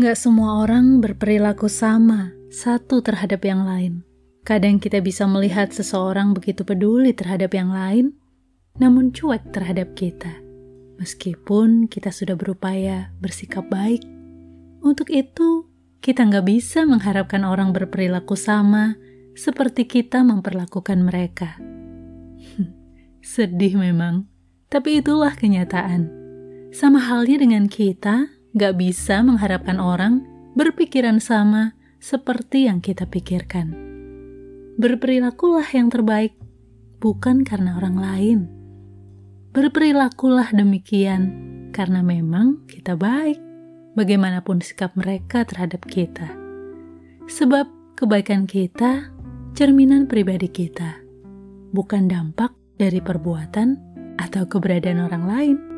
Gak semua orang berperilaku sama satu terhadap yang lain. Kadang kita bisa melihat seseorang begitu peduli terhadap yang lain, namun cuek terhadap kita. Meskipun kita sudah berupaya bersikap baik. Untuk itu, kita nggak bisa mengharapkan orang berperilaku sama seperti kita memperlakukan mereka. Sedih memang, tapi itulah kenyataan. Sama halnya dengan kita, Gak bisa mengharapkan orang berpikiran sama seperti yang kita pikirkan. Berperilakulah yang terbaik, bukan karena orang lain. Berperilakulah demikian karena memang kita baik, bagaimanapun sikap mereka terhadap kita. Sebab kebaikan kita cerminan pribadi kita, bukan dampak dari perbuatan atau keberadaan orang lain.